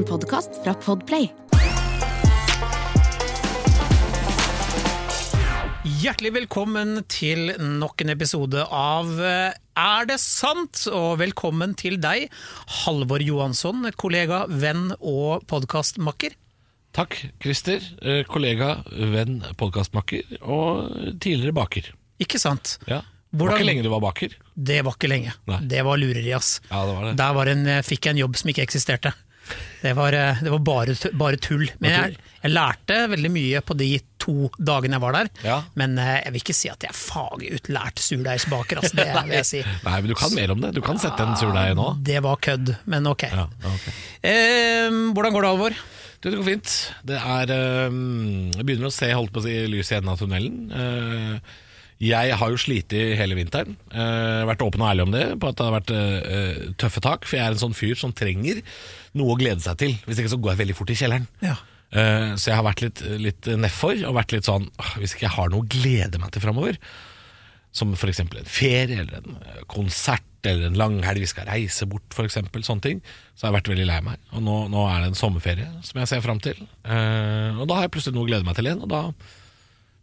En podkast fra Podplay. Hjertelig velkommen til nok en episode av eh, Er det sant? Og velkommen til deg, Halvor Johansson, kollega, venn og podkastmakker. Takk, Christer. Eh, Kollega, venn, podkastmakker og tidligere baker. Ikke sant? Ja. Det Hvordan- var ikke lenge du var baker. Det var ikke lenge. Nei. Det var lureri, ass. Ja, det var det. Der var en, eh, fikk jeg en jobb som ikke eksisterte. Det var, eh, det var bare, bare tull. Men jeg, jeg lærte veldig mye på de to dagene jeg var der. Ja. Men eh, jeg vil ikke si at jeg er fagutlært surdeigsbaker. Altså, det vil jeg si. Nei, men du kan mer om det. Du kan sette en surdeig nå. Det var kødd, men ok. Ja, okay. Eh, hvordan går det, Alvor? Du, det går fint. Det er eh, Jeg begynner å se holdt på å si, lyset i enden av tunnelen. Eh, jeg har jo slitt hele vinteren. Uh, vært åpen og ærlig om det, på at det har vært uh, tøffe tak. For jeg er en sånn fyr som trenger noe å glede seg til. Hvis ikke så går jeg veldig fort i kjelleren. Ja. Uh, så jeg har vært litt, litt nedfor og vært litt sånn «Åh, Hvis ikke jeg har noe å glede meg til framover, som f.eks. en ferie eller en konsert eller en langhelg, vi skal reise bort f.eks., sånne ting, så har jeg vært veldig lei meg. Og nå, nå er det en sommerferie som jeg ser fram til. Eh, og da har jeg plutselig noe å glede meg til igjen, og da,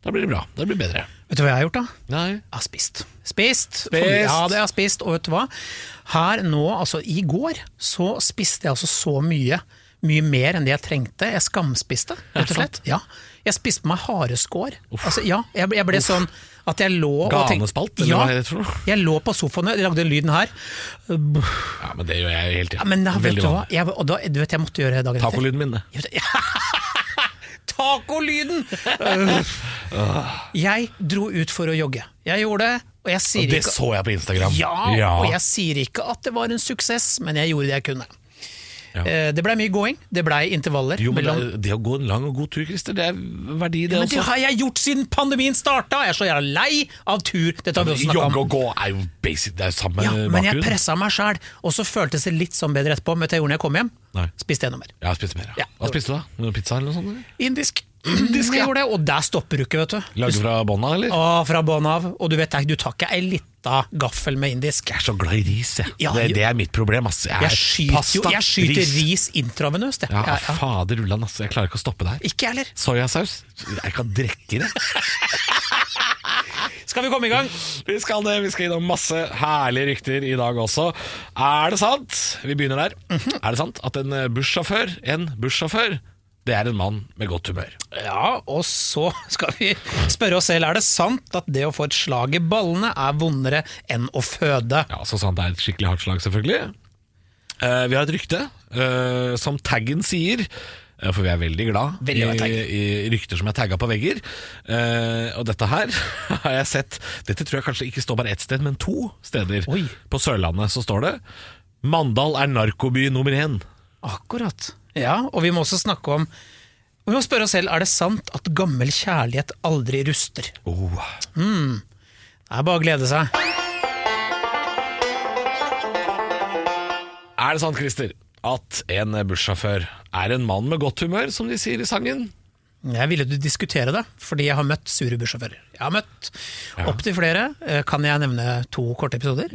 da blir det bra. Da blir det bedre. Vet du hva jeg har gjort, da? Nei. Jeg har spist. Spist. Spist. Ja, det har jeg spist. Og vet du hva? Her nå, altså i går, så spiste jeg altså så mye. Mye mer enn det jeg trengte. Jeg skamspiste, rett og slett. Ja. Jeg spiste på meg hareskår. Altså, ja, jeg, jeg ble sånn at jeg lå og tenkte Ganespalt, eller ja, hva er det? Jeg lå på sofaen, og lagde den lyden her. Ja, men det gjør jeg hele tiden. Ja, men vet du hva? Jeg, og da, du vet jeg måtte gjøre dagen etter. Tacolyden min, det. Tacolyden! jeg dro ut for å jogge. Jeg gjorde det, og jeg sier Og det ikke så jeg på Instagram. ja, og jeg sier ikke at det var en suksess, men jeg gjorde det jeg kunne. Ja. Eh, Det blei mye gåing, det blei intervaller. Jo, men det, mellom- er- det å gå en lang og god tur, Christer, det er verdi, det men det har jeg gjort siden pandemien starta! Jeg er så jævla lei av tur. Dette har vi også Jogge og gå er jo basic, det er jo samme Ja, men jeg bakgrunn. pressa meg sjæl, og så føltes det litt sånn bedre etterpå. Men vet du hva jeg gjorde når jeg kom hjem? Nei. Spiste enda mer. Jeg spiste mer. Ja. Ja. Hva spiste du da? Pizza eller noe sånt? eller? Indisk. Indisk, ja. det, og der stopper du ikke, vet du. Lager fra bånn av, eller? Å, fra bånn av. Og du vet, du tar ikke ei lita gaffel med indisk. Jeg er så glad i ris, jeg. Ja, det, det er mitt problem, ass. Jeg, Jeg skyter, skyter, jo, jeg skyter ris, intravenøst. jeg. Ja, Ja, ja. fader ullan, ass. Jeg klarer ikke å stoppe der. Ikke heller. Soyasaus? Jeg kan drikke det. Skal vi komme i gang? Vi skal det, vi skal innom masse herlige rykter i dag også. Er det sant? Vi begynner der. Mhm. Er det sant at en bussjåfør, en bussjåfør, det er en mann med godt humør? Ja, og så skal vi spørre oss selv er det sant at det å få et slag i ballene er vondere enn å føde. Ja, så sant det er et skikkelig hardt slag, selvfølgelig. Eh, vi har et rykte eh, som taggen sier. eh, For vi er veldig glad Veldig glad i i, tagg. i rykter som er tagga på vegger. Eh, og dette her har jeg sett Dette tror jeg kanskje ikke står bare ett sted, men to steder. Oi. På Sørlandet så står det Mandal er narkoby nummer én. Akkurat. Ja, og vi må også snakke om Vi må spørre oss selv er det sant at gammel kjærlighet aldri ruster. Oh. Det er bare å glede seg. Er det sant, Christer, at en bussjåfør er en mann med godt humør, som de sier i sangen? Jeg ville du diskutere det, fordi jeg har møtt sure bussjåfører. Jeg har møtt opptil flere. Eh, Kan jeg nevne to korte episoder?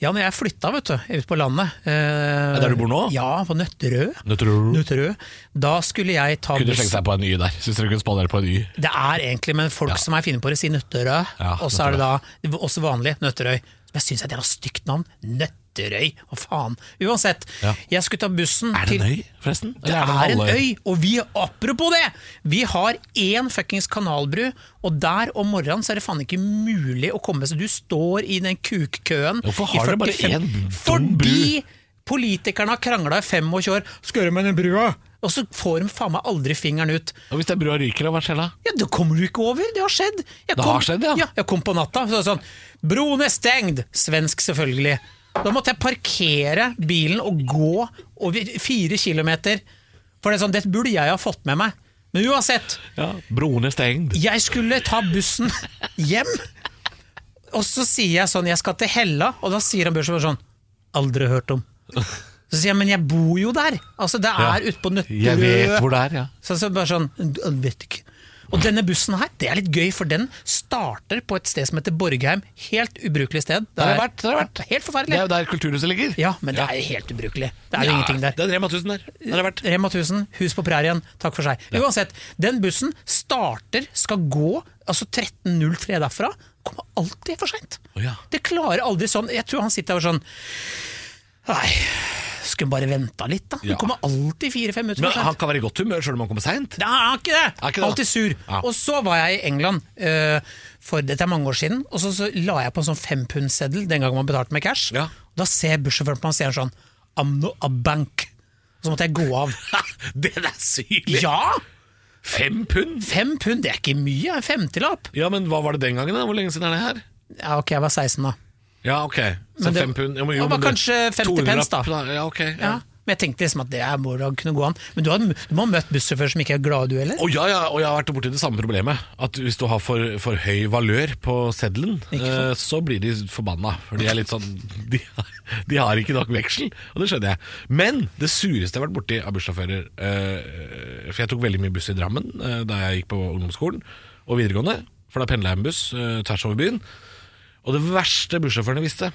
Ja, når jeg flytta vet du, ut på landet eh, der du bor nå? Ja, på Nøtterøy. Nøtterøy. Da skulle jeg ta Kunne buss slenge seg på en Y der. Syns dere kunne spandere på en Y? Det er egentlig, men folk som er fine på det, sier Nøtterøy. Ja, og så er det da også vanlig Nøtterøy. Men jeg syns det er et stygt navn. Nøtterøy, hva faen. Uansett, Ja. jeg skulle ta bussen Er det en øy, forresten? Det det, er en øy, og vi, apropos det! Vi har én fuckings kanalbru, og der om morgenen så er det faen ikke mulig å komme seg Du står i den kukkøen Hvorfor har dere bare 45 én dum Fordi politikerne har krangla i 25 år. Skal gjøre med den brua? Og så får de faen meg aldri fingeren ut. Og hvis den brua ryker, hva skjer da? Ja, Da kommer du ikke over! Det har skjedd! Jeg Det har skjedd, ja. Jeg kom på natta, så sånn Broen er stengt! Svensk, selvfølgelig. Da måtte jeg parkere bilen og gå over fire kilometer. For det er sånn, det burde jeg ha fått med meg. Men uansett, Ja, Broen er stengt. jeg skulle ta bussen hjem, og så sier jeg sånn, jeg skal til Hella, og da sier han bussjåføren sånn, aldri hørt om. Så sier jeg, men jeg bor jo der! Altså, det er Ja. utpå Nøtterøy. Jeg vet hvor det er, ja. Så, så bare sånn, «Du vet ikke. Og denne bussen her, det er litt gøy, for den starter på et sted som heter Borgheim. Helt ubrukelig sted. Det har vært, det har vært. Helt Det er jo der kulturhuset ligger. Ja, men det er helt ubrukelig. Det er jo ingenting der. Det er Rema 1000 der. Det har det vært. Rema 1000, hus på prærien, takk for seg. Uansett, den bussen starter, skal gå altså 13.03 derfra. Kommer alltid for seint. Oh, ja. Det klarer aldri sånn. Jeg tror han sitter der og sånn Nei, skulle bare venta litt, da. Ja. Han kommer alltid fire-fem minutter Men for han kan være i godt humør selv om han kommer seint. Nei, han er ikke det! Er ikke det. Alltid sur. Ja. Og så var jeg i England, eh, for dette er mange år siden, og så, så la jeg på en sånn fempundseddel den gangen man betalte med cash. Ja. Da ser bussjåføren på meg og sier sånn I'm not a bank. Og så måtte jeg gå av. Det er sykelig! Ja! Fem pund? Fem pund, det er ikke mye. En femtilapp. Ja, men hva var det den gangen? da? Hvor lenge siden er det her? Ja, ok, jeg var 16 da. Ja, ok. Så det- fem pund. Ja, men, jo, var men det- kanskje 50 200 pence, da. lapp, Ja, ok. Ja. Ja. Men jeg tenkte liksom at det er- må da kunne gå an. Men du, har, du må ha møtt bussjåfører som ikke er glade, du heller? Og ja, ja, og jeg har vært borti det samme problemet. At hvis du har for, for høy valør på seddelen, eh, så blir de forbanna. For de er litt sånn de, de har ikke nok veksel, og det skjønner jeg. Men det sureste jeg har vært borti av bussjåfører eh, For jeg tok veldig mye buss i Drammen eh, da jeg gikk på ungdomsskolen og videregående. For da pendla jeg med buss eh, tvers over byen. Og det verste bussjåførene visste,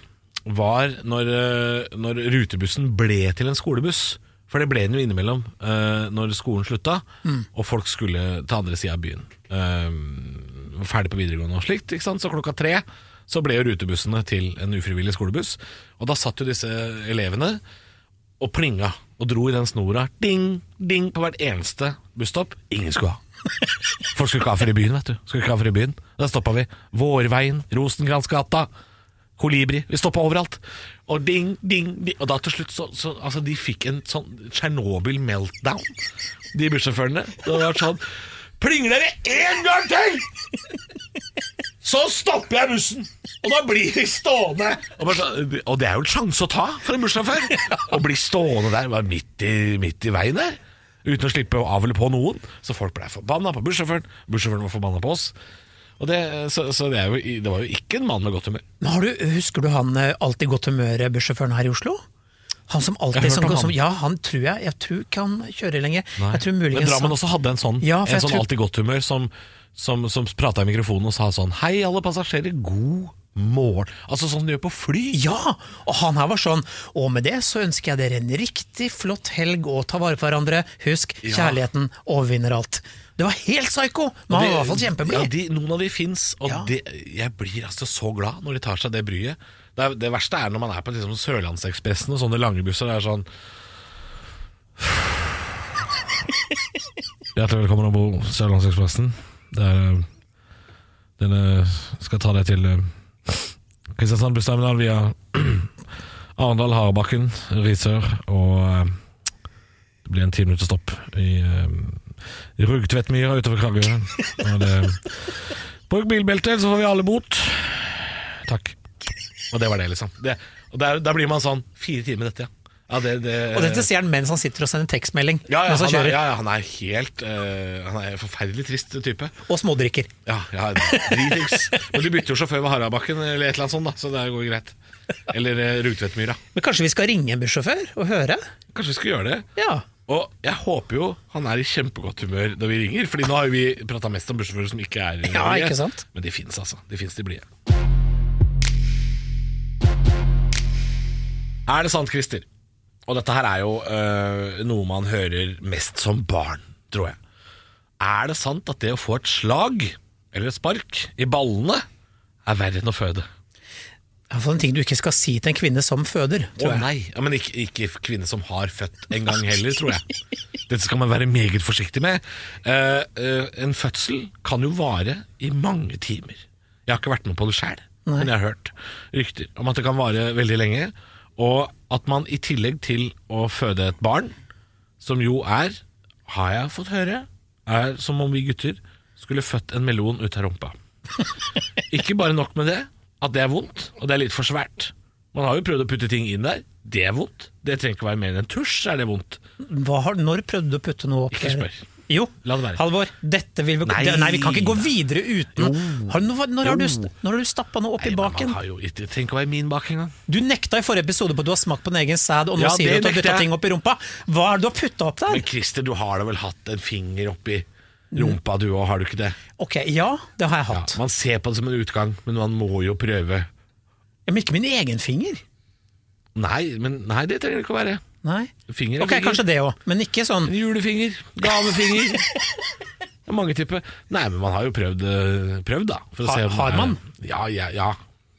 var når, eh, når rutebussen ble til en skolebuss. For det ble den jo innimellom uh, når skolen slutta, og folk skulle til andre sida av byen. Uh, ferdig på videregående og slikt. Ikke sant? Så klokka tre så ble jo rutebussene til en ufrivillig skolebuss. Og da satt jo disse elevene og plinga og dro i den snora. Ding, ding på hvert eneste busstopp. Ingen skulle ha. Folk skulle ikke ha fri byen, vet du. Skulle ikke ha fri byen. Da stoppa vi. Vårveien, Rosenkransgata, Kolibri. Vi stoppa overalt. Og ding, ding, ding. Og da til slutt så, så Altså, de fikk en sånn Tsjernobyl-meltdown, de bussjåførene. Det var sånn Plinger dere én gang til! Så stopper jeg bussen, og da blir de stående. Og, så, og det er jo en sjanse å ta for en bussjåfør. Å bli stående der midt i, midt i veien der. Uten å slippe å avle på noen. Så folk ble forbanna på bussjåføren. Bussjåføren var forbanna på oss. Og det, så så det, er jo, det var jo ikke en mann med godt humør. Du, husker du han eh, alltid godt humør-bussjåføren her i Oslo? Han som alltid som, han. som, Ja, han tror jeg Jeg tror ikke han kjører lenger. Jeg tror Men Drammen også hadde en sånn, Ja, en sånn tror- alltid godt humør som, som, som prata i mikrofonen og sa sånn Hei, alle passasjerer, god morgen. Altså sånn de gjør på fly. Ja! Og han her var sånn Og med det så ønsker jeg dere en riktig flott helg og ta vare på hverandre. Husk, Ja. kjærligheten overvinner alt. Det var helt psyko! Men han var i hvert fall kjempeblid. Ja, de, noen av de fins, og Ja. de, jeg blir altså så glad når de tar seg det bryet. Det, er, det verste er når man er på liksom, Sørlandsekspressen og sånne lange busser. Det er sånn Hjertelig velkommen om bord Sørlandsekspressen. Det er eh, eh, skal ta deg til eh, Kristiansand bussterminal via Arendal, Harebakken, Risør og eh, det blir en ti minutter stopp i uh, Rugtvettmyra utover Kragerø. Bruk bilbelte, så får vi alle bot. Takk. Og det var det, liksom. Det, og der, der blir man sånn Fire timer, dette, ja. Ja det, det, Og dette sier han mens han sitter og sender tekstmelding. ja, ja, han er, ja, han er helt uh, Han er en forferdelig trist type. Og smådrikker. Ja, ja dritings. Men du bytter jo sjåfør ved Harabakken eller et eller annet sånt, da, så det går greit. Eller uh, Rugtvedtmyra. Men kanskje vi skal ringe en bussjåfør og høre? Kanskje vi skal gjøre det? Ja. Og jeg håper jo han er i kjempegodt humør når vi ringer, Fordi nå har jo vi prata mest om bussjåfører som ikke er Ja, blide. ikke sant? Men de fins, altså. De fins de blide. Er det sant, Christer? Og dette her er jo øh, noe man hører mest som barn, tror jeg. Er det sant at det å få et slag eller et spark i ballene er verre enn å føde? Iallfall en ting du ikke skal si til en kvinne som føder. Å oh, nei, ja, men ikke, ikke kvinne som har født en gang heller, tror jeg. Dette skal man være meget forsiktig med. Uh, uh, en fødsel kan jo vare i mange timer. Jeg har ikke vært med på det sjøl, men jeg har hørt rykter om at det kan vare veldig lenge. Og at man i tillegg til å føde et barn, som jo er, har jeg fått høre, er som om vi gutter skulle født en melon ut av rumpa. Ikke bare nok med det, at det er vondt, og det er litt for svært. Man har jo prøvd å putte ting inn der. Det er vondt. Det trenger ikke være mer enn en tusj, er det vondt. Hva har, når prøvde du å putte noe opp Ikke der? Jo, La det være. Halvor, dette vil vi, Nei. Det, nei, vi kan ikke gå videre uten har, når, Når har du, når har du stappa noe opp Nei, i baken? har jo ikke, Tenk å være min bak engang. Du nekta i forrige episode på at du har smakt på din egen sæd, og nå Ja, sier du at du har dytta ting opp i rumpa. Hva er det du har putta opp der? Men Christer, du har da vel hatt en finger oppi rumpa du òg, har du ikke det? Ok, ja, det har jeg Ja, hatt. man ser på det som en utgang, men man må jo prøve. Ja, men ikke min egen finger. Nei, men nei, det trenger det ikke å være. Nei. Finger er Ok, finger. kanskje det òg, men ikke sånn En julefinger, gavefinger. Det er mange typer. Nei, men man har jo prøvd, eh, prøvd da. For å Har- se om har man? Ja, ja, ja.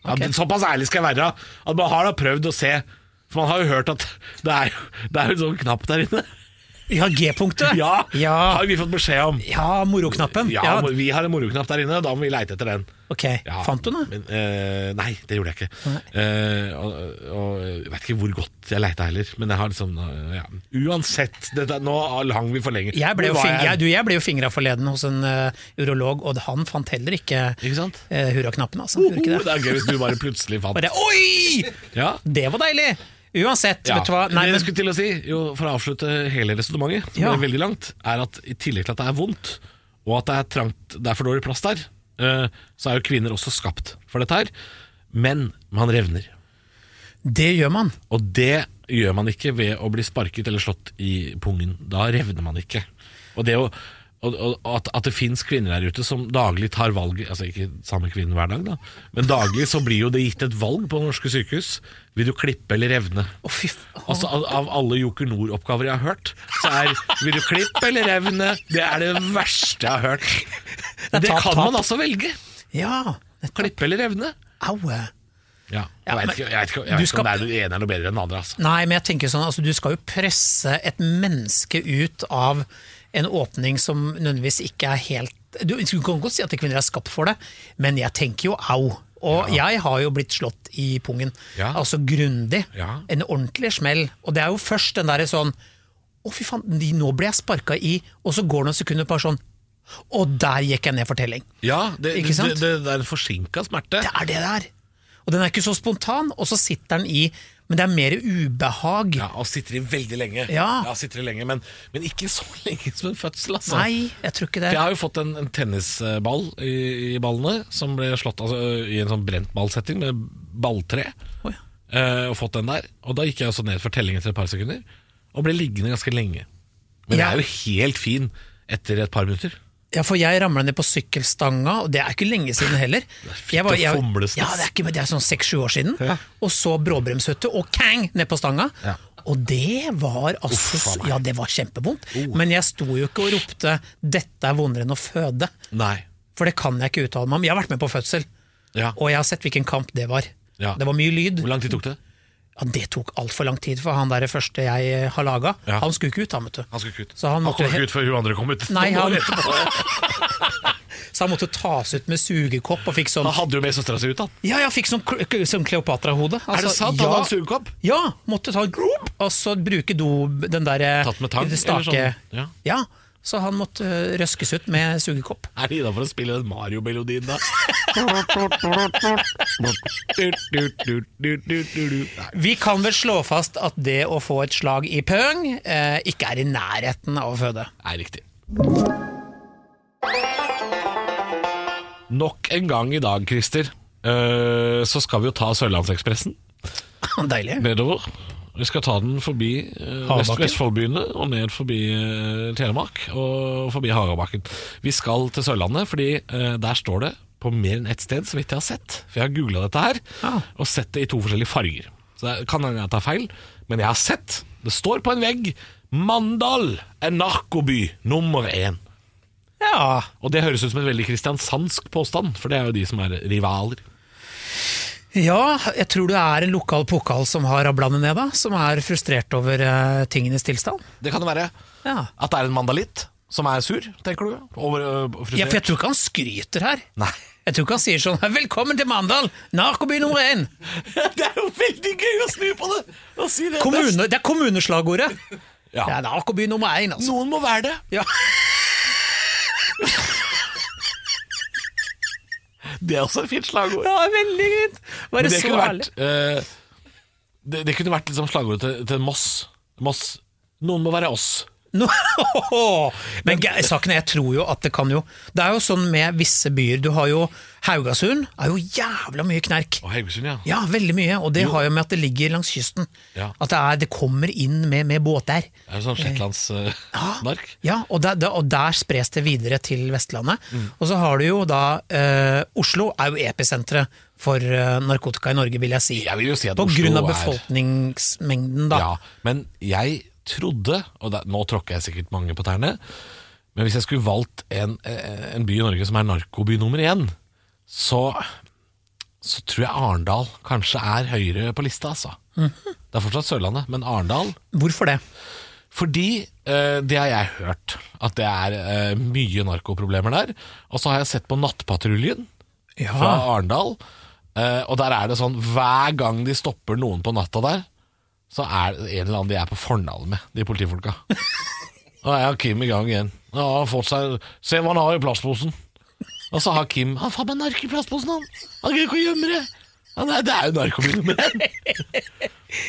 ja Ok. Såpass ærlig skal jeg være. At man har da prøvd å se. For man har jo hørt at det er, jo- det er jo en sånn knapp der inne. Ja, G-punktet. Ja, ja. har vi fått beskjed om. Ja, moroknappen. Ja, Ja, Vi har en moroknapp der inne, da må vi leite etter den. ok, Ja, Fant du den? Men, uh, nei, det gjorde jeg ikke. Uh, og, og jeg vet ikke hvor godt jeg leita heller. Men jeg har liksom uh, ja. Uansett, dette, nå hang vi for lenge. Jeg ble jo, fing jeg, du, jeg ble jo fingra forleden hos en urolog, og han fant heller ikke Ikke hurraknappen. Altså. Oh, Gjorde det det? er gøy hvis du bare plutselig fant Bare oi! Ja, Det var deilig! Uansett, ja. vet du hva. Nei, det jeg skulle til å si, jo, for å avslutte hele resonnementet, som Ja. ble veldig langt, er at i tillegg til at det er vondt, og at det er trangt, det er for dårlig plass der, eh, så er jo kvinner også skapt for dette her. Men man revner. det gjør man. Og det gjør man ikke ved å bli sparket eller slått i pungen. Da revner man ikke. Og det å og, og at, at det fins kvinner der ute som daglig tar valget Altså ikke samme kvinnen hver dag, da, men daglig så blir jo det gitt et valg på norske sykehus. Vil du klippe eller revne? Oh. Altså Av, av alle Joker Nord-oppgaver jeg har hørt, så er 'vil du klippe eller revne' Det er det verste jeg har hørt. Det kan man altså velge. Ja. Klippe eller revne. Au. Ja, jeg men- ikke, jeg vet ikke, jeg vet ikke skal- om det er det ene er noe bedre enn det andre. Altså. Nei, men jeg tenker sånn, altså, du skal jo presse et menneske ut av en åpning som nødvendigvis ikke er helt Du du kan godt si at kvinner er skapt for det, men jeg tenker jo au. Og jeg har jo blitt slått i pungen. Ja. Altså grundig. Ja. En ordentlig smell. Og det er jo først den derre sånn Å, fy faen, de- nå ble jeg sparka i, og så går det noen sekunder bare sånn Og der gikk jeg ned for telling. Ja, det, det, det, det er en forsinka smerte. Det er det det er. Og den er ikke så spontan, og så sitter den i Men det er mer ubehag. Ja, Og sitter i veldig lenge. Ja. sitter i lenge men, men ikke så lenge som en fødsel, altså. Nei, jeg tror ikke det. For jeg har jo fått en, en tennisball i, i ballene, som ble slått altså, i en sånn brentballsetting med balltre. Oh, ja. eh, og fått den der. Og da gikk jeg også ned for telling etter et par sekunder, og ble liggende ganske lenge. Men jeg er jo helt fin etter et par minutter. Ja, for jeg ramla ned på sykkelstanga, og det er ikke lenge siden heller. fint Jeg var- jeg- Ja, det er, ikke, det er sånn seks-sju år siden. Ja. Og så bråbremshøtte, og kang, ned på stanga. Ja. Og det var altså Uff. Ja, det var kjempevondt. Men jeg sto jo ikke og ropte 'dette er vondere enn å føde'. Nei. For det kan jeg ikke uttale meg om. Jeg har vært med på fødsel, Ja. og jeg har sett hvilken kamp det var. Ja. Det var mye lyd. Hvor lang tid tok det? Ja, Det tok altfor lang tid for han der første jeg eh, har laga. Ja. Han skulle ikke ut, han, vet du. Han skulle ikke ut. Så han han kom ikke ut før hun andre kom ut. Nei, han, så han måtte tas ut med sugekopp og fikk sånn Han hadde jo med søstera si ut, da. Ja, ja, fikk sånn, sånn Kleopatra-hode. Er det sant? Hadde ja, han sugekopp? Ja, måtte ta en grop, og så bruke do, den der Tatt med tang, eller stake. sånn? Ja. Så han måtte øh, røskes ut med sugekopp. Er det innafor å spille den Mario-melodien, da? Vi kan vel slå fast at det å få et slag i pøng eh, ikke er i nærheten av å føde. er riktig. Nok en gang i dag, Christer, eh, så skal vi jo ta Sørlandsekspressen Deilig. nedover. Vi skal ta den forbi eh, Vest Vestfoldbyene og ned forbi eh, Telemark og forbi Harabakken. Vi skal til Sørlandet, fordi eh, der står det på mer enn ett sted, så vidt jeg har sett. For jeg har googla dette her, ja. og sett det i to forskjellige farger. Så det kan hende jeg tar feil, men jeg har sett. Det står på en vegg 'Mandal er narkoby nummer én'. Ja, Og det høres ut som en veldig kristiansandsk påstand, for det er jo de som er rivaler. Ja, jeg tror det er en lokal pokal som har rabla det ned, da. Som er frustrert over uh, tingenes tilstand. Det kan det være Ja. at det er en mandalitt som er sur, tenker du? Over, uh, frustrert? ja, for jeg tror ikke han skryter her. Nei. Jeg tror ikke han sier sånn 'velkommen til Mandal, narkoby nummer én'. det er jo veldig gøy å snu på det! Si det. Kommune, det er kommuneslagordet. Ja. Det er narkoby nummer én, altså. Noen må være det. Ja. Det er også et fint slagord. ja, veldig fint. Bare det, så ærlig? øh, det, det kunne vært liksom slagordet til, til Moss. Moss. Noen må være oss. Nå, Men saken er, jeg tror jo at det kan jo Det er jo sånn med visse byer. Du har jo Haugasund, er jo jævla mye knerk. Og Haugesund, ja. Ja, veldig mye, og det har jo med at det ligger langs kysten. Ja. At det, er, det kommer inn med, med båter. Det er jo sånn shetlandsmark. Ja, og der, der, og der spres det videre til Vestlandet. Mm. Og så har du jo da eh, Oslo er jo episenteret for eh, narkotika i Norge, vil jeg si. Jeg vil jo si at På Oslo grunn av befolkningsmengden, da. Ja, men jeg trodde, og da, nå tråkker jeg sikkert mange på tærne, men hvis jeg skulle valgt en, eh, en by i Norge som er narkoby nummer én, så, så tror jeg Arendal kanskje er høyere på lista, altså. Mhm. Det er fortsatt Sørlandet, men Arendal Hvorfor det? Fordi eh, det har jeg hørt, at det er eh, mye narkoproblemer der. Og så har jeg sett på Nattpatruljen Ja. fra Arendal, eh, og der er det sånn hver gang de stopper noen på natta der, så er det en eller annen de er på fornavn med, de politifolka. Jeg har Kim i gang igjen. Ja, han har fått seg Se hva han har i plastposen. Og så har Kim Han faen meg nark i plastposen, han! Han greier ikke å gjemme det! Ja, nei, det er jo narkobil nummer én!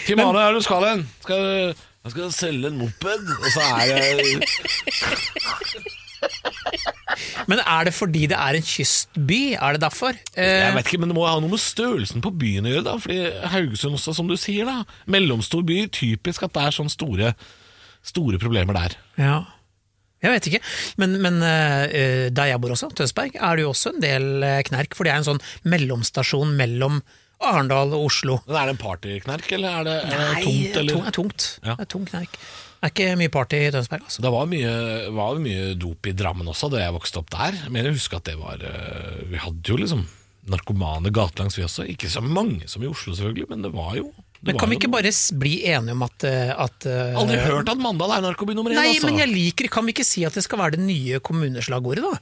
Kim Arne, er du skal hen? Skal du jeg skal selge en moped, og så er det Men er det fordi det er en kystby? Er det derfor? Eh, Jeg vet ikke, men det må ha noe med størrelsen på byen å gjøre, da. Fordi Haugesund også, som du sier, da. Mellomstor by. Typisk at det er sånne store, store problemer der. ja. Jeg vet ikke, men, men uh, der jeg bor også, Tønsberg, er det jo også en del eh, knerk. For det er en sånn mellomstasjon mellom Arendal og Oslo. Men Er det en partyknerk, eller er det, er det Nei, tomt? Eller? tung- er tungt. Ja. Det er tung knerk. Det er ikke mye party i Tønsberg, altså. Det var mye, var mye dop i Drammen også, da jeg vokste opp der. Men jeg husker at det var øh, Vi hadde jo liksom narkomane gatelangs, vi også. Ikke så mange som i Oslo, selvfølgelig, men det var jo Men kan vi ikke bare bli enige om at, eh, at eh, Aldri hørt at Mandal er narkoby nummer én, Nei, altså. men jeg liker Kan vi ikke si at det skal være det nye kommuneslagordet, da?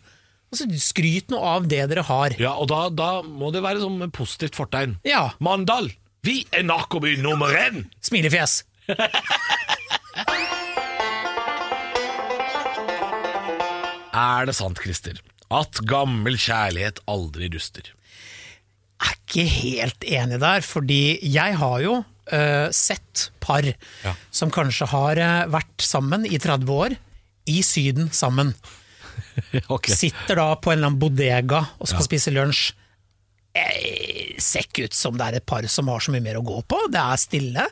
Altså, Skryt nå av det dere har. Ja, og da, da må det være som et positivt fortegn. Ja. Mandal, vi er narkoby nummer én! Smilefjes. Er det sant, Christer, at gammel kjærlighet aldri ruster? Jeg er ikke helt enig der, fordi jeg har jo uh, sett par Ja. som kanskje har uh, vært sammen i 30 år, i Syden sammen. okay. Sitter da på en eller annen bodega og skal Ja. spise lunsj. Eh, ser ikke ut som det er et par som har så mye mer å gå på. Det er stille.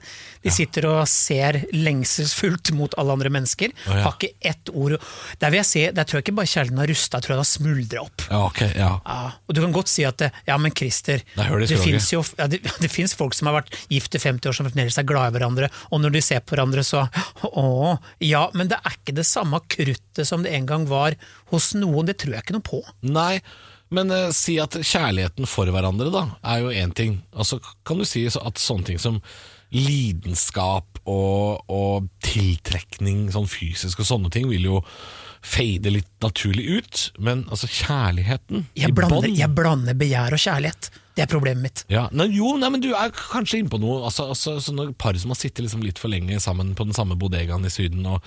De sitter og ser lengselsfullt mot alle andre mennesker. Oh, ja. Har ikke ett ord Der vil jeg si, der tror jeg ikke bare kjærligheten har rusta, jeg tror den har smuldra opp. Ja, ok, ja. Ja, og du kan godt si at ja, men Christer, Det det fins jo ja, det, det finnes folk som har vært gift i 50 år som fremdeles er glad i hverandre, og når de ser på hverandre så Å, ja, men det er ikke det samme kruttet som det en gang var hos noen, det tror jeg ikke noe på. Nei, men eh, si at kjærligheten for hverandre da, er jo én ting. Altså kan du si at sånne ting som lidenskap og, og tiltrekning sånn fysisk og sånne ting vil jo fade litt naturlig ut. Men altså kjærligheten Jeg i blander, jeg blander begjær og kjærlighet. Det er problemet mitt. ja, nei, Jo, nei, men du er kanskje inne på noe. Altså, altså, sånne par som har sittet liksom litt for lenge sammen på den samme bodegaen i Syden, og,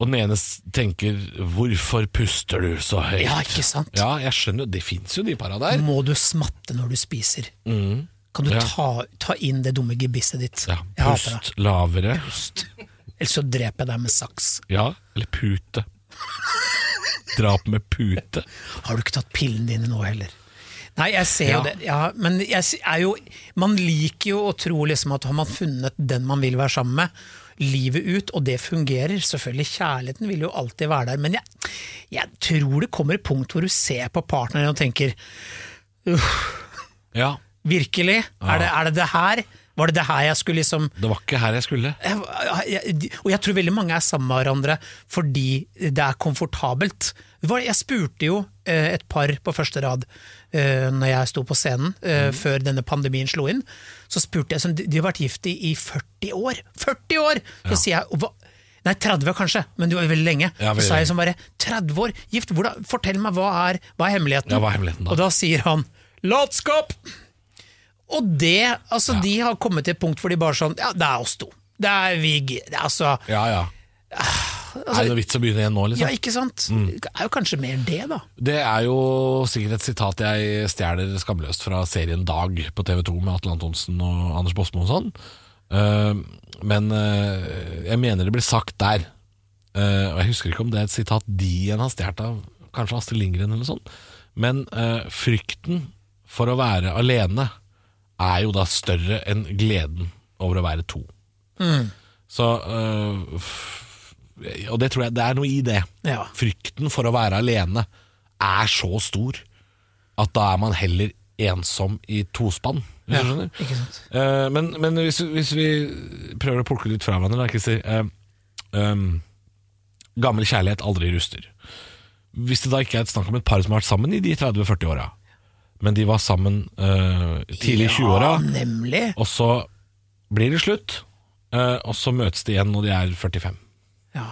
og den ene tenker 'hvorfor puster du så høyt'? Ja, ikke sant? Ja, jeg skjønner jo, det fins jo de para der. Må du smatte når du spiser? Kan du Ja. ta, ta inn det dumme gebisset ditt? Ja, pust lavere. Pust. Eller så dreper jeg deg med saks. Ja, eller pute. Drap med pute. Har du ikke tatt pillene dine nå heller? Nei, jeg ser jo Ja. det, ja, men jeg er jo Man liker jo å tro liksom at har man funnet den man vil være sammen med, livet ut, og det fungerer. Selvfølgelig, kjærligheten vil jo alltid være der, men jeg, jeg tror det kommer et punkt hvor du ser på partneren og tenker Ja, Virkelig? Er, det, er det det her? Var det det her jeg skulle liksom det var ikke her jeg skulle. jeg, og jeg tror veldig mange er sammen med hverandre fordi det er komfortabelt. Jeg spurte jo eh, et par på første rad eh, når jeg sto på scenen mm. før denne pandemien slo inn. Så spurte jeg, sånn, de, har vært gift i, i 40 år! 40 år! Så sier jeg, hva, Nei, 30 kanskje, men det var veldig lenge. Ja, veldig så sa jeg som bare 30 år, gift, hvordan, fortell meg hva er, hva er hemmeligheten? Ja, hva er hemmeligheten da? Og da sier han latskap! Og det, altså de har kommet til et punkt hvor de bare sånn, ja det er oss to. Det er vi, det er altså, Ja, ja. er det noe vits å begynne igjen nå, ja liksom? ikke sant? Mm. Det er jo kanskje mer det da. Det er jo sikkert et sitat jeg stjeler skamløst fra serien Dag på TV 2 med Atle Antonsen og Anders Bosmo og sånn. Uh, men uh, jeg mener det blir sagt der Uh, og jeg husker ikke om det er et sitat de igjen har stjålet av kanskje Astrid Lindgren eller sånt, men eh, frykten for å være alene er jo da større enn gleden over å være to. Så øh, Og det tror jeg det er noe i det. Ja. Frykten for å være alene er så stor at da er man heller ensom i tospann, Ja. Eh, men men hvis, hvis vi prøver å plukke litt fra hverandre, da, Christer. Uh, um, gammel kjærlighet aldri ruster. Hvis det da ikke er et snakk om et par som har vært sammen i de 30-40-åra, men de var sammen uh, tidlig i 20-åra, Ja, nemlig. og så blir det slutt, uh, og så møtes de igjen når de er 45. Ja.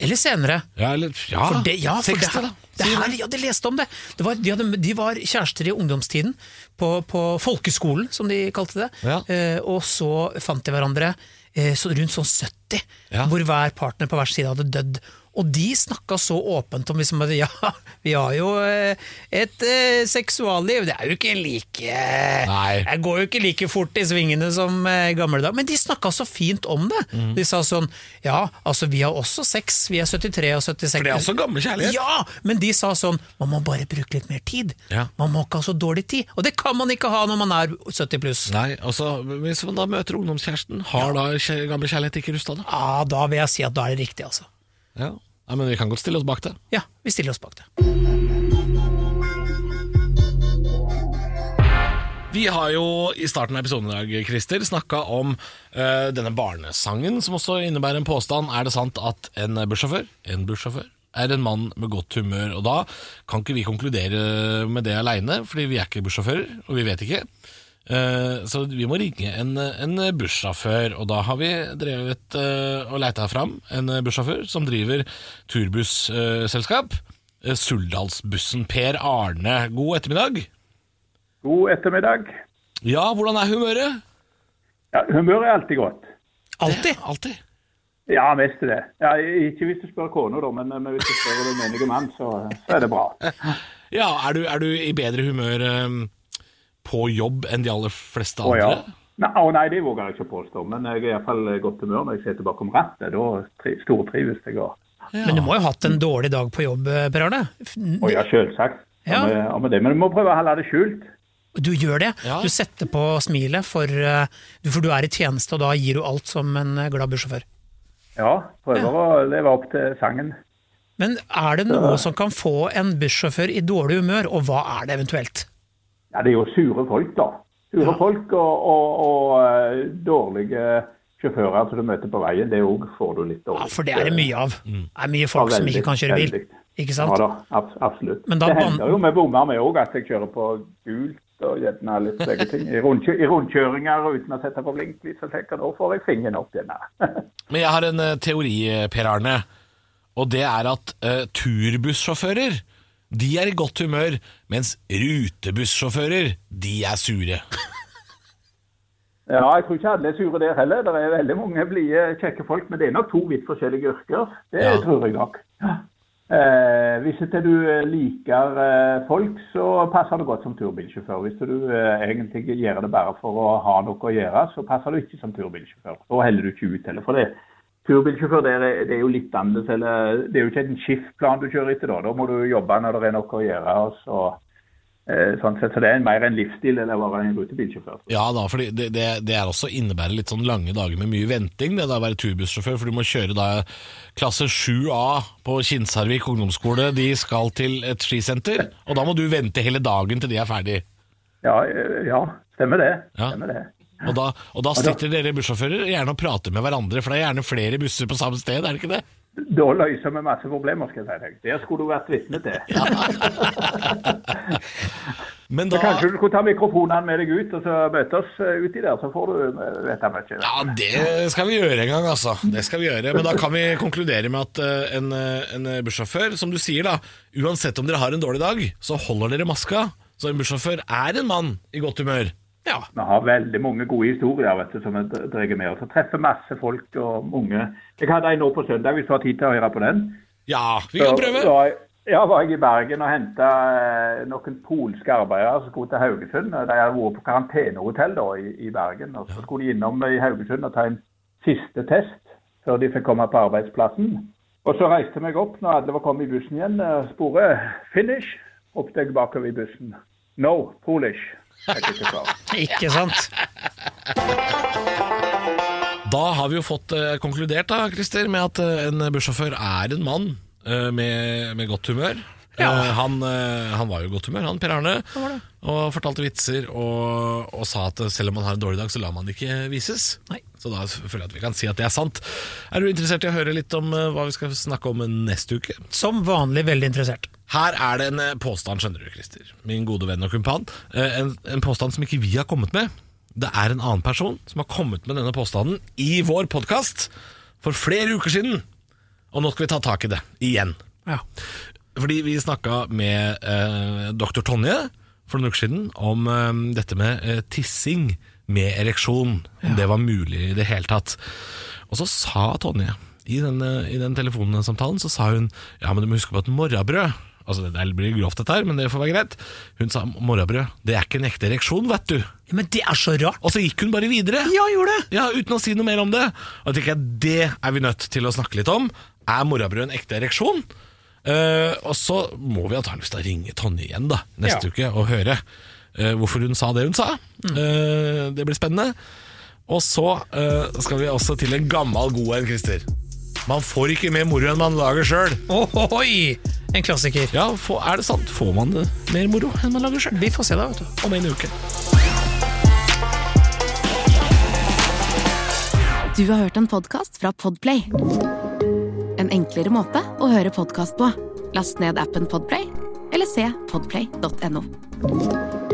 Eller senere. Ja, eller ja, For det, ja, for 60, det, det her, ja, de leste om det. det var, de, hadde, de var kjærester i ungdomstiden, på, på folkeskolen, som de kalte det. Ja. Eh, og så fant de hverandre eh, så rundt sånn 70, Ja. hvor hver partner på hver side hadde dødd. Og de snakka så åpent om liksom, at ja, vi har jo eh, et eh, seksualliv, det er jo ikke like Nei. Jeg går jo ikke like fort i svingene som eh, gamle dager. Men de snakka så fint om det. Mm. De sa sånn Ja, altså vi har også sex, vi er 73 og 76. For det er også gammel kjærlighet. Ja, men de sa sånn Man må bare bruke litt mer tid. Ja. Man må ikke ha så dårlig tid. Og det kan man ikke ha når man er 70 pluss. Nei, altså, Hvis man da møter ungdomskjæresten, har da kjæ- gammel kjærlighet ikke rusta det? Ja, da vil jeg si at da er det riktig, altså. Ja. ja, Men vi kan godt stille oss bak det. Ja, vi stiller oss bak det. Vi har jo i starten av episoden i dag, Christer, snakka om eh, denne barnesangen, som også innebærer en påstand. Er det sant at en bussjåfør, en bussjåfør er en mann med godt humør? Og da kan ikke vi konkludere med det aleine, fordi vi er ikke bussjåfører, og vi vet ikke. Eh, så vi må ringe en, en bussjåfør, og da har vi drevet eh, og leita fram en bussjåfør som driver turbussselskap. Eh, Suldalsbussen. Per Arne, god ettermiddag. God ettermiddag. Ja, hvordan er humøret? Ja, humøret er alltid godt. Alltid. Alltid. Ja, mest det. Ja, ikke hvis du spør kona, da, men, men hvis du spør den menige mann, så, så er det bra. Ja, er du, er du i bedre humør eh, på jobb enn de aller fleste Å ja. Nei, å, nei, det våger jeg ikke påstå, men jeg er iallfall i godt humør når jeg sitter bakom rattet. Da tri- stortrives jeg. Ja. Men du må jo ha hatt en dårlig dag på jobb, eh, Per Arne. Å ja, selvsagt. Ja. Ja. Med, med det, men du må prøve å holde det skjult. Du gjør det. Ja. Du setter på smilet, for, eh, for du er i tjeneste, og da gir du alt som en eh, glad bussjåfør. Ja, prøver å leve opp til sangen. Men er det noe som kan få en bussjåfør i dårlig humør, og hva er det eventuelt? Ja, det er jo sure folk, da. Sure folk og, og, og eh, dårlige sjåfører som du møter på veien, det òg får du litt Ja. For det er det mye av. Det er mye Ja, folk som ikke kan kjøre bil. veldig. Ikke sant? Ja da, abs absolutt. Men da det hender jo med bommer med òg at jeg kjører på gult og gjerne litt begge ting. I, rundkjø I rundkjøringer uten å sette på blinklys, så tenker jeg nå får jeg fingeren opp igjen. Men jeg har en eh, teori, eh, Per Arne. Og det er at uh, turbussjåfører de er i godt humør, mens rutebussjåfører de er sure. ja, jeg tror ikke alle er sure der heller. Det er veldig mange blide, kjekke folk, men det er nok to vidt forskjellige yrker. Det Ja. tror jeg nok. Eh, hvis ikke du eh, liker eh, folk, så passer det godt som turbilsjåfør. Hvis du eh, egentlig gjør det bare for å ha noe å gjøre, så passer du ikke som turbilsjåfør. Da heller du ikke ut heller. For det, turbilsjåfør det det er jo litt annerledes. Eller, det er jo ikke en skiftplan du kjører etter da. Da må du jobbe når det er noe å gjøre. Så, eh, sånn sett, så det er mer en livsstil enn å være en rutebilsjåfør. Ja da, for det, det, det er også innebærer litt sånn lange dager med mye venting, det da å være turbussjåfør, for du må kjøre da klasse 7A på Kinsarvik ungdomsskole, de skal til et skisenter, og da må du vente hele dagen til de er ferdig. Ja, eh, ja stemmer det. Ja. Stemmer det. Og da, og da sitter dere bussjåfører gjerne og prater med hverandre, for det er gjerne flere busser på samme sted, er det ikke det? Da løser vi masse problemer, skal jeg si deg. Det skulle du vært vitne til. Men Så da kanskje du skulle ta mikrofonene med deg ut og så møte oss eh, uti der, så får du eh, vite mye. Ja, det skal vi gjøre en gang, altså. Det skal vi gjøre. Men da kan vi konkludere med at eh, en, en bussjåfør, som du sier da, uansett om dere har en dårlig dag, så holder dere maska. Så en bussjåfør er en mann i godt humør. Ja. Vi har veldig mange gode historier vet du, som vi drar med oss. Treffer masse folk og unge. Jeg hadde en nå på søndag, hvis du har tid til å høre på den. Ja, vi kan Så prøve. var Ja, var jeg i Bergen og henta noen polske arbeidere som skulle til Haugesund. De hadde vært på karantenehotell da i, i Bergen. og Så skulle de innom i Haugesund og ta en siste test før de fikk komme på arbeidsplassen. Og så reiste jeg meg opp når alle var kommet i bussen igjen. Sporet 'finish', ropte jeg bakover i bussen. 'No, Polish'. Ikke sant? Da har vi jo fått eh, konkludert da, Christer, med at eh, en bussjåfør er en mann eh, med, med godt humør. Ja. Eh, han, eh, han var jo i godt humør, han Per Arne, og fortalte vitser og, og sa at selv om man har en dårlig dag, så lar man det ikke vises. Nei. Så da føler jeg at vi kan si at det er sant. Er du interessert i å høre litt om eh, hva vi skal snakke om neste uke? Som vanlig veldig interessert. Her er det en eh, påstand, skjønner du, Christer. Min gode venn og kumpan. Eh, En, en påstand som ikke vi har kommet med. Det er en annen person som har kommet med denne påstanden i vår podkast for flere uker siden. Og nå skal vi ta tak i det igjen. Ja. Fordi vi snakka med eh, doktor Tonje for noen uker siden om eh, dette med eh, tissing med ereksjon. Om det var mulig i det hele tatt. Og så sa Tonje i den, eh, i den telefonsamtalen så sa hun Ja, men du må huske på at morrabrød Altså Det blir grovt, dette her, men det får være greit. Hun sa morrabrød det er ikke en ekte ereksjon, vet du. Men det er så rart! Og så gikk hun bare videre. Ja, gjorde det! Ja, Uten å si noe mer om det. Og jeg tenker Det er vi nødt til å snakke litt om. Er morrabrød en ekte ereksjon? Uh, og så må vi antakeligvis ringe Tonje igjen da neste Ja. uke og høre uh, hvorfor hun sa det hun sa. Eh, det blir spennende. Og så eh, skal vi også til en gammel god en, Christer. Man får ikke mer moro enn man lager sjøl. En klassiker. Ja, er det sant? Får man det mer moro enn man lager sjøl? Vi får se da, vet du. Om en uke. Du har hørt en podcast fra Podplay. En enklere måte å høre podcast på. Last ned appen Podplay, eller se podplay.no.